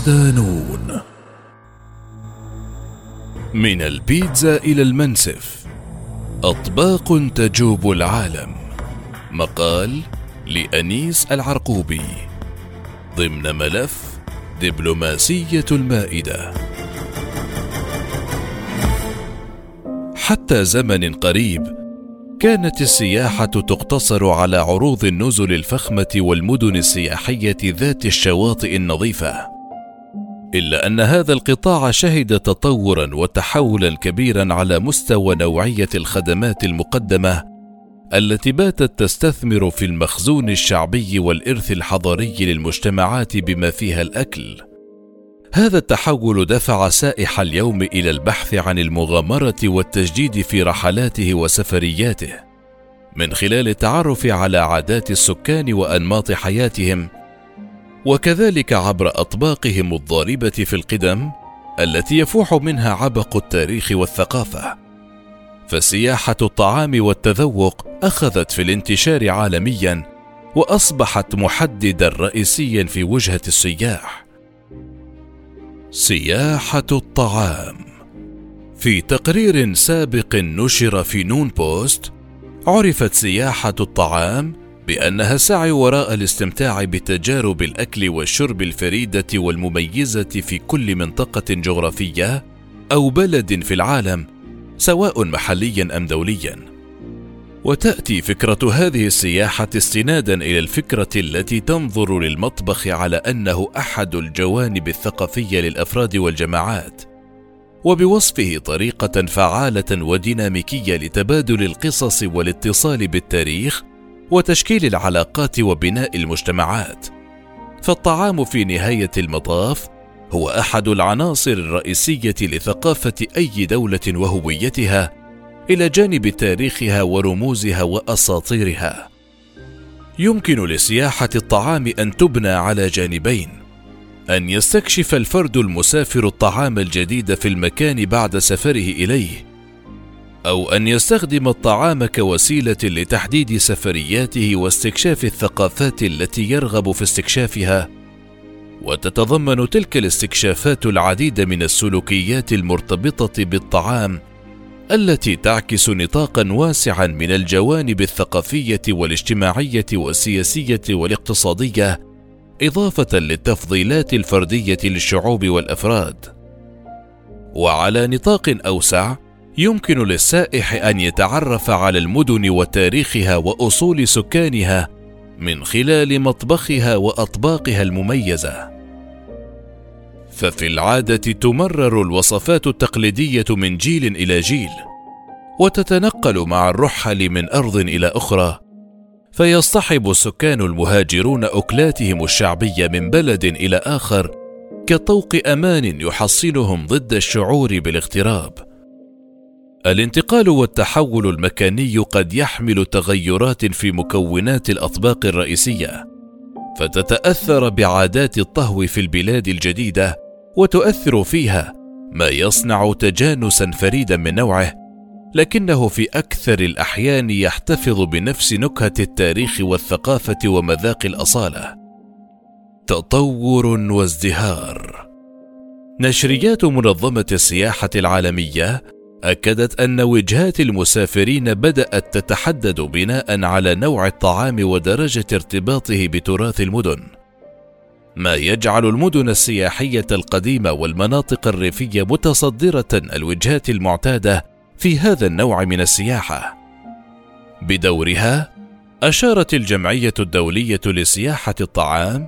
صدانون من البيتزا إلى المنسف. أطباق تجوب العالم. مقال لأنيس العرقوبي. ضمن ملف دبلوماسية المائدة. حتى زمن قريب كانت السياحة تقتصر على عروض النزل الفخمة والمدن السياحية ذات الشواطئ النظيفة. إلا أن هذا القطاع شهد تطورا وتحولا كبيرا على مستوى نوعية الخدمات المقدمة التي باتت تستثمر في المخزون الشعبي والإرث الحضاري للمجتمعات بما فيها الأكل. هذا التحول دفع سائح اليوم إلى البحث عن المغامرة والتجديد في رحلاته وسفرياته. من خلال التعرف على عادات السكان وأنماط حياتهم وكذلك عبر أطباقهم الضاربة في القدم التي يفوح منها عبق التاريخ والثقافة. فسياحة الطعام والتذوق أخذت في الانتشار عالميا وأصبحت محددا رئيسيا في وجهة السياح. سياحة الطعام. في تقرير سابق نشر في نون بوست عرفت سياحة الطعام بأنها السعي وراء الاستمتاع بتجارب الأكل والشرب الفريدة والمميزة في كل منطقة جغرافية أو بلد في العالم سواء محليا أم دوليا. وتأتي فكرة هذه السياحة استنادا إلى الفكرة التي تنظر للمطبخ على أنه أحد الجوانب الثقافية للأفراد والجماعات وبوصفه طريقة فعالة وديناميكية لتبادل القصص والاتصال بالتاريخ وتشكيل العلاقات وبناء المجتمعات. فالطعام في نهاية المطاف هو أحد العناصر الرئيسية لثقافة أي دولة وهويتها إلى جانب تاريخها ورموزها وأساطيرها. يمكن لسياحة الطعام أن تبنى على جانبين أن يستكشف الفرد المسافر الطعام الجديد في المكان بعد سفره إليه أو أن يستخدم الطعام كوسيلة لتحديد سفرياته واستكشاف الثقافات التي يرغب في استكشافها وتتضمن تلك الاستكشافات العديد من السلوكيات المرتبطة بالطعام التي تعكس نطاقا واسعا من الجوانب الثقافية والاجتماعية والسياسية والاقتصادية إضافة للتفضيلات الفردية للشعوب والأفراد. وعلى نطاق أوسع يمكن للسائح أن يتعرف على المدن وتاريخها وأصول سكانها من خلال مطبخها وأطباقها المميزة. ففي العادة تمرر الوصفات التقليدية من جيل إلى جيل وتتنقل مع الرحل من أرض إلى أخرى فيصطحب السكان المهاجرون أكلاتهم الشعبية من بلد إلى آخر كطوق أمان يحصنهم ضد الشعور بالاغتراب. الانتقال والتحول المكاني قد يحمل تغيرات في مكونات الأطباق الرئيسية فتتأثر بعادات الطهو في البلاد الجديدة وتؤثر فيها ما يصنع تجانسا فريدا من نوعه لكنه في أكثر الأحيان يحتفظ بنفس نكهة التاريخ والثقافة ومذاق الأصالة. تطور وازدهار. نشريات منظمة السياحة العالمية أكدت أن وجهات المسافرين بدأت تتحدد بناء على نوع الطعام ودرجة ارتباطه بتراث المدن. ما يجعل المدن السياحية القديمة والمناطق الريفية متصدرة الوجهات المعتادة في هذا النوع من السياحة. بدورها أشارت الجمعية الدولية لسياحة الطعام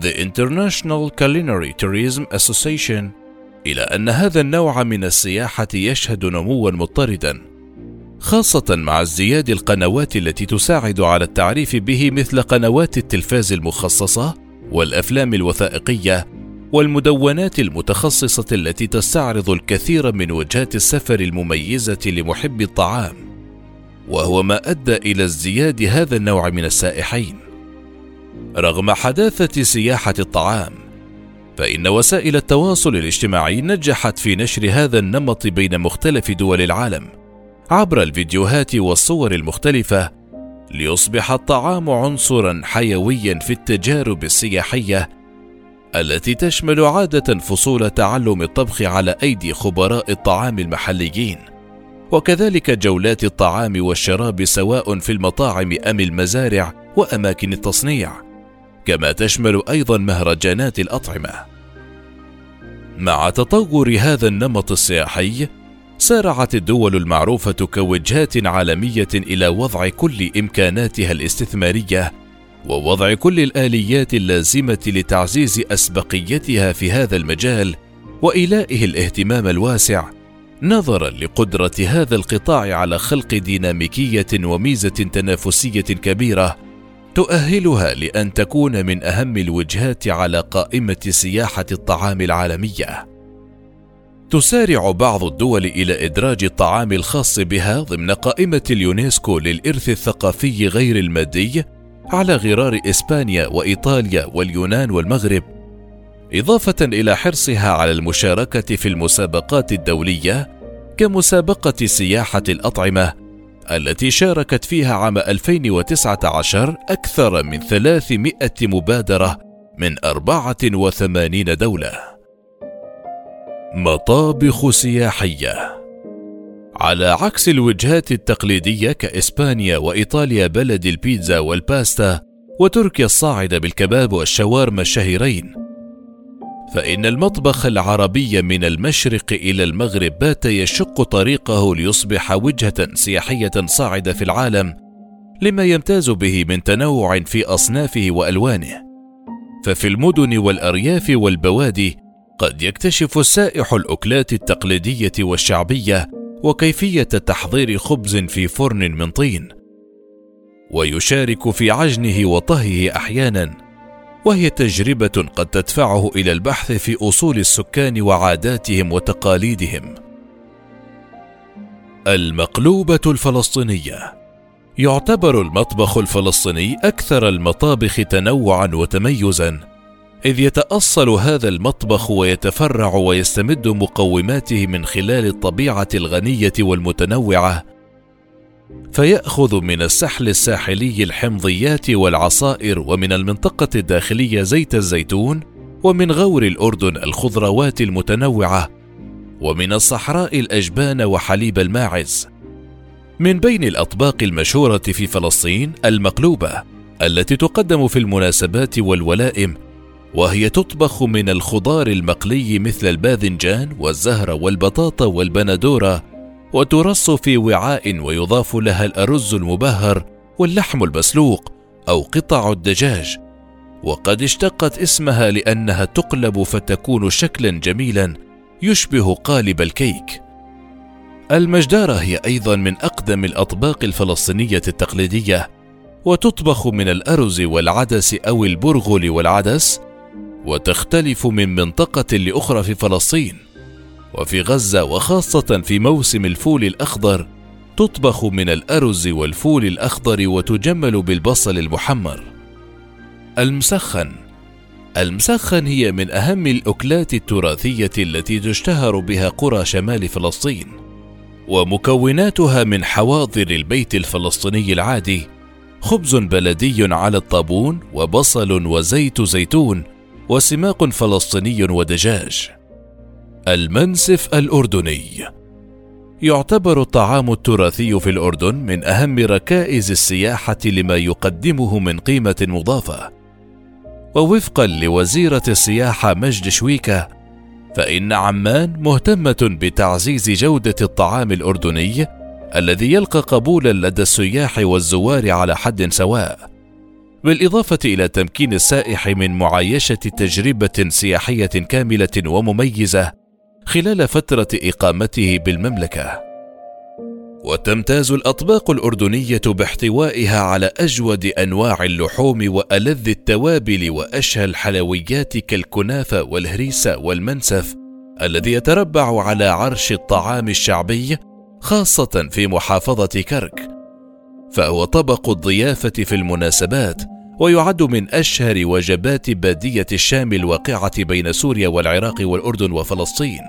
The International Culinary Tourism Association إلى أن هذا النوع من السياحة يشهد نموا مضطردا خاصة مع ازدياد القنوات التي تساعد على التعريف به مثل قنوات التلفاز المخصصة والأفلام الوثائقية والمدونات المتخصصة التي تستعرض الكثير من وجهات السفر المميزة لمحبي الطعام وهو ما أدى إلى ازدياد هذا النوع من السائحين. رغم حداثة سياحة الطعام فإن وسائل التواصل الاجتماعي نجحت في نشر هذا النمط بين مختلف دول العالم عبر الفيديوهات والصور المختلفة ليصبح الطعام عنصرا حيويا في التجارب السياحية التي تشمل عادة فصول تعلم الطبخ على أيدي خبراء الطعام المحليين وكذلك جولات الطعام والشراب سواء في المطاعم أم المزارع وأماكن التصنيع. كما تشمل أيضا مهرجانات الأطعمة. مع تطور هذا النمط السياحي سارعت الدول المعروفة كوجهات عالمية إلى وضع كل إمكاناتها الاستثمارية ووضع كل الآليات اللازمة لتعزيز أسبقيتها في هذا المجال وإيلائه الاهتمام الواسع نظرا لقدرة هذا القطاع على خلق ديناميكية وميزة تنافسية كبيرة. تؤهلها لأن تكون من أهم الوجهات على قائمة سياحة الطعام العالمية. تسارع بعض الدول إلى إدراج الطعام الخاص بها ضمن قائمة اليونسكو للإرث الثقافي غير المادي على غرار إسبانيا وإيطاليا واليونان والمغرب، إضافة إلى حرصها على المشاركة في المسابقات الدولية كمسابقة سياحة الأطعمة التي شاركت فيها عام 2019 أكثر من 300 مبادرة من 84 دولة. مطابخ سياحية على عكس الوجهات التقليدية كإسبانيا وإيطاليا بلد البيتزا والباستا وتركيا الصاعدة بالكباب والشاورما الشهيرين فإن المطبخ العربي من المشرق إلى المغرب بات يشق طريقه ليصبح وجهة سياحية صاعدة في العالم لما يمتاز به من تنوع في أصنافه وألوانه. ففي المدن والأرياف والبوادي قد يكتشف السائح الأكلات التقليدية والشعبية وكيفية تحضير خبز في فرن من طين. ويشارك في عجنه وطهيه أحيانا وهي تجربة قد تدفعه إلى البحث في أصول السكان وعاداتهم وتقاليدهم. المقلوبة الفلسطينية. يعتبر المطبخ الفلسطيني أكثر المطابخ تنوعا وتميزا إذ يتأصل هذا المطبخ ويتفرع ويستمد مقوماته من خلال الطبيعة الغنية والمتنوعة فيأخذ من السحل الساحلي الحمضيات والعصائر ومن المنطقة الداخلية زيت الزيتون ومن غور الأردن الخضروات المتنوعة ومن الصحراء الأجبان وحليب الماعز. من بين الأطباق المشهورة في فلسطين المقلوبة التي تقدم في المناسبات والولائم وهي تطبخ من الخضار المقلي مثل الباذنجان والزهر والبطاطا والبندورة وترص في وعاء ويضاف لها الأرز المبهر واللحم المسلوق أو قطع الدجاج. وقد اشتقت اسمها لأنها تقلب فتكون شكلا جميلا يشبه قالب الكيك. المجدارة هي أيضا من أقدم الأطباق الفلسطينية التقليدية وتطبخ من الأرز والعدس أو البرغل والعدس وتختلف من منطقة لأخرى في فلسطين. وفي غزة وخاصة في موسم الفول الأخضر تطبخ من الأرز والفول الأخضر وتجمل بالبصل المحمر. المسخن المسخن هي من أهم الأكلات التراثية التي تشتهر بها قرى شمال فلسطين، ومكوناتها من حواضر البيت الفلسطيني العادي، خبز بلدي على الطابون، وبصل وزيت زيتون، وسماق فلسطيني ودجاج. المنسف الأردني. يعتبر الطعام التراثي في الأردن من أهم ركائز السياحة لما يقدمه من قيمة مضافة. ووفقا لوزيرة السياحة مجد شويكة فإن عمان مهتمة بتعزيز جودة الطعام الأردني الذي يلقى قبولا لدى السياح والزوار على حد سواء. بالإضافة إلى تمكين السائح من معايشة تجربة سياحية كاملة ومميزة خلال فترة إقامته بالمملكة. وتمتاز الأطباق الأردنية باحتوائها على أجود أنواع اللحوم وألذ التوابل وأشهى الحلويات كالكنافة والهريسة والمنسف الذي يتربع على عرش الطعام الشعبي خاصة في محافظة كرك. فهو طبق الضيافة في المناسبات ويعد من أشهر وجبات بادية الشام الواقعة بين سوريا والعراق والأردن وفلسطين.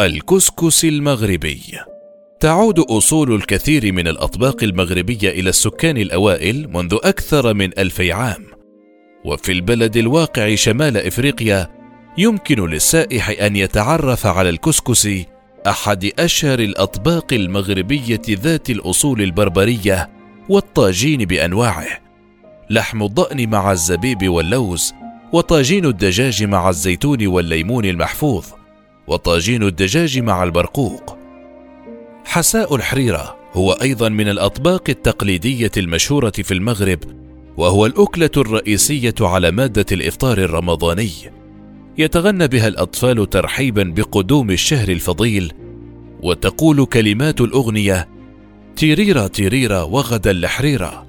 الكسكس المغربي. تعود أصول الكثير من الأطباق المغربية إلى السكان الأوائل منذ أكثر من ألفي عام، وفي البلد الواقع شمال إفريقيا يمكن للسائح أن يتعرف على الكسكسي أحد أشهر الأطباق المغربية ذات الأصول البربرية والطاجين بأنواعه. لحم الضأن مع الزبيب واللوز وطاجين الدجاج مع الزيتون والليمون المحفوظ وطاجين الدجاج مع البرقوق. حساء الحريرة هو أيضا من الأطباق التقليدية المشهورة في المغرب وهو الأكلة الرئيسية على مادة الإفطار الرمضاني. يتغنى بها الأطفال ترحيبا بقدوم الشهر الفضيل وتقول كلمات الأغنية تيريرا تيريرا وغدا الحريرة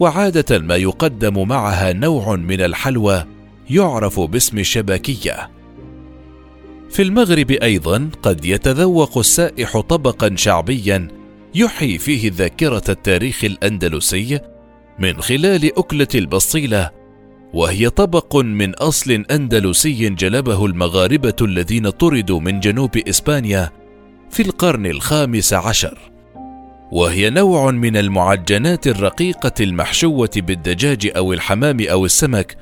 وعادة ما يقدم معها نوع من الحلوى يعرف باسم الشباكيه في المغرب أيضا قد يتذوق السائح طبقا شعبيا يحيي فيه ذاكره التاريخ الأندلسي من خلال أكلة البصيلة وهي طبق من أصل أندلسي جلبه المغاربة الذين طردوا من جنوب إسبانيا في القرن الخامس عشر. وهي نوع من المعجنات الرقيقة المحشوة بالدجاج أو الحمام أو السمك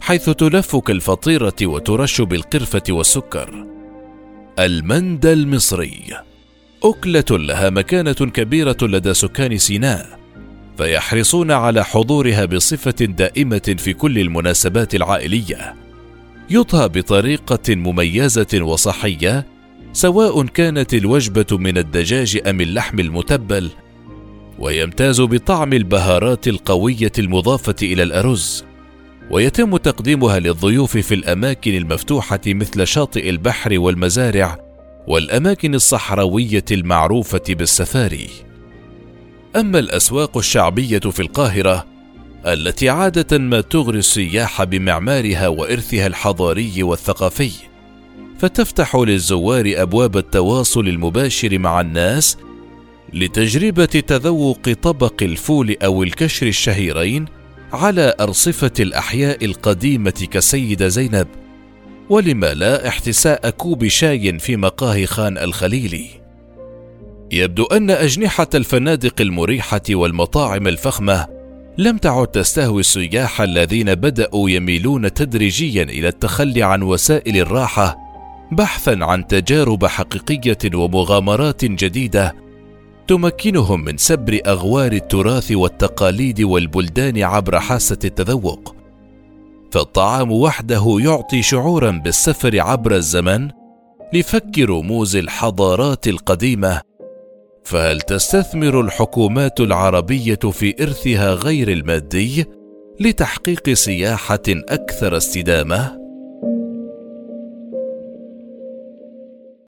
حيث تلف كالفطيره وترش بالقرفة والسكر. المندى المصري. أكلة لها مكانة كبيرة لدى سكان سيناء فيحرصون على حضورها بصفة دائمة في كل المناسبات العائلية. يطهى بطريقة مميزة وصحية سواء كانت الوجبة من الدجاج أم اللحم المتبل ويمتاز بطعم البهارات القوية المضافة إلى الأرز ويتم تقديمها للضيوف في الأماكن المفتوحة مثل شاطئ البحر والمزارع والأماكن الصحراوية المعروفة بالسفاري. أما الأسواق الشعبية في القاهرة التي عادة ما تغري السياح بمعمارها وإرثها الحضاري والثقافي فتفتح للزوار أبواب التواصل المباشر مع الناس لتجربة تذوق طبق الفول أو الكشر الشهيرين على أرصفة الأحياء القديمة كسيده زينب ولما لا احتساء كوب شاي في مقاهي خان الخليلي. يبدو أن أجنحة الفنادق المريحة والمطاعم الفخمة لم تعد تستهوي السياح الذين بدأوا يميلون تدريجيا إلى التخلي عن وسائل الراحة بحثا عن تجارب حقيقية ومغامرات جديدة تمكنهم من سبر أغوار التراث والتقاليد والبلدان عبر حاسة التذوق. فالطعام وحده يعطي شعورا بالسفر عبر الزمن لفك رموز الحضارات القديمة. فهل تستثمر الحكومات العربية في إرثها غير المادي لتحقيق سياحة أكثر استدامة؟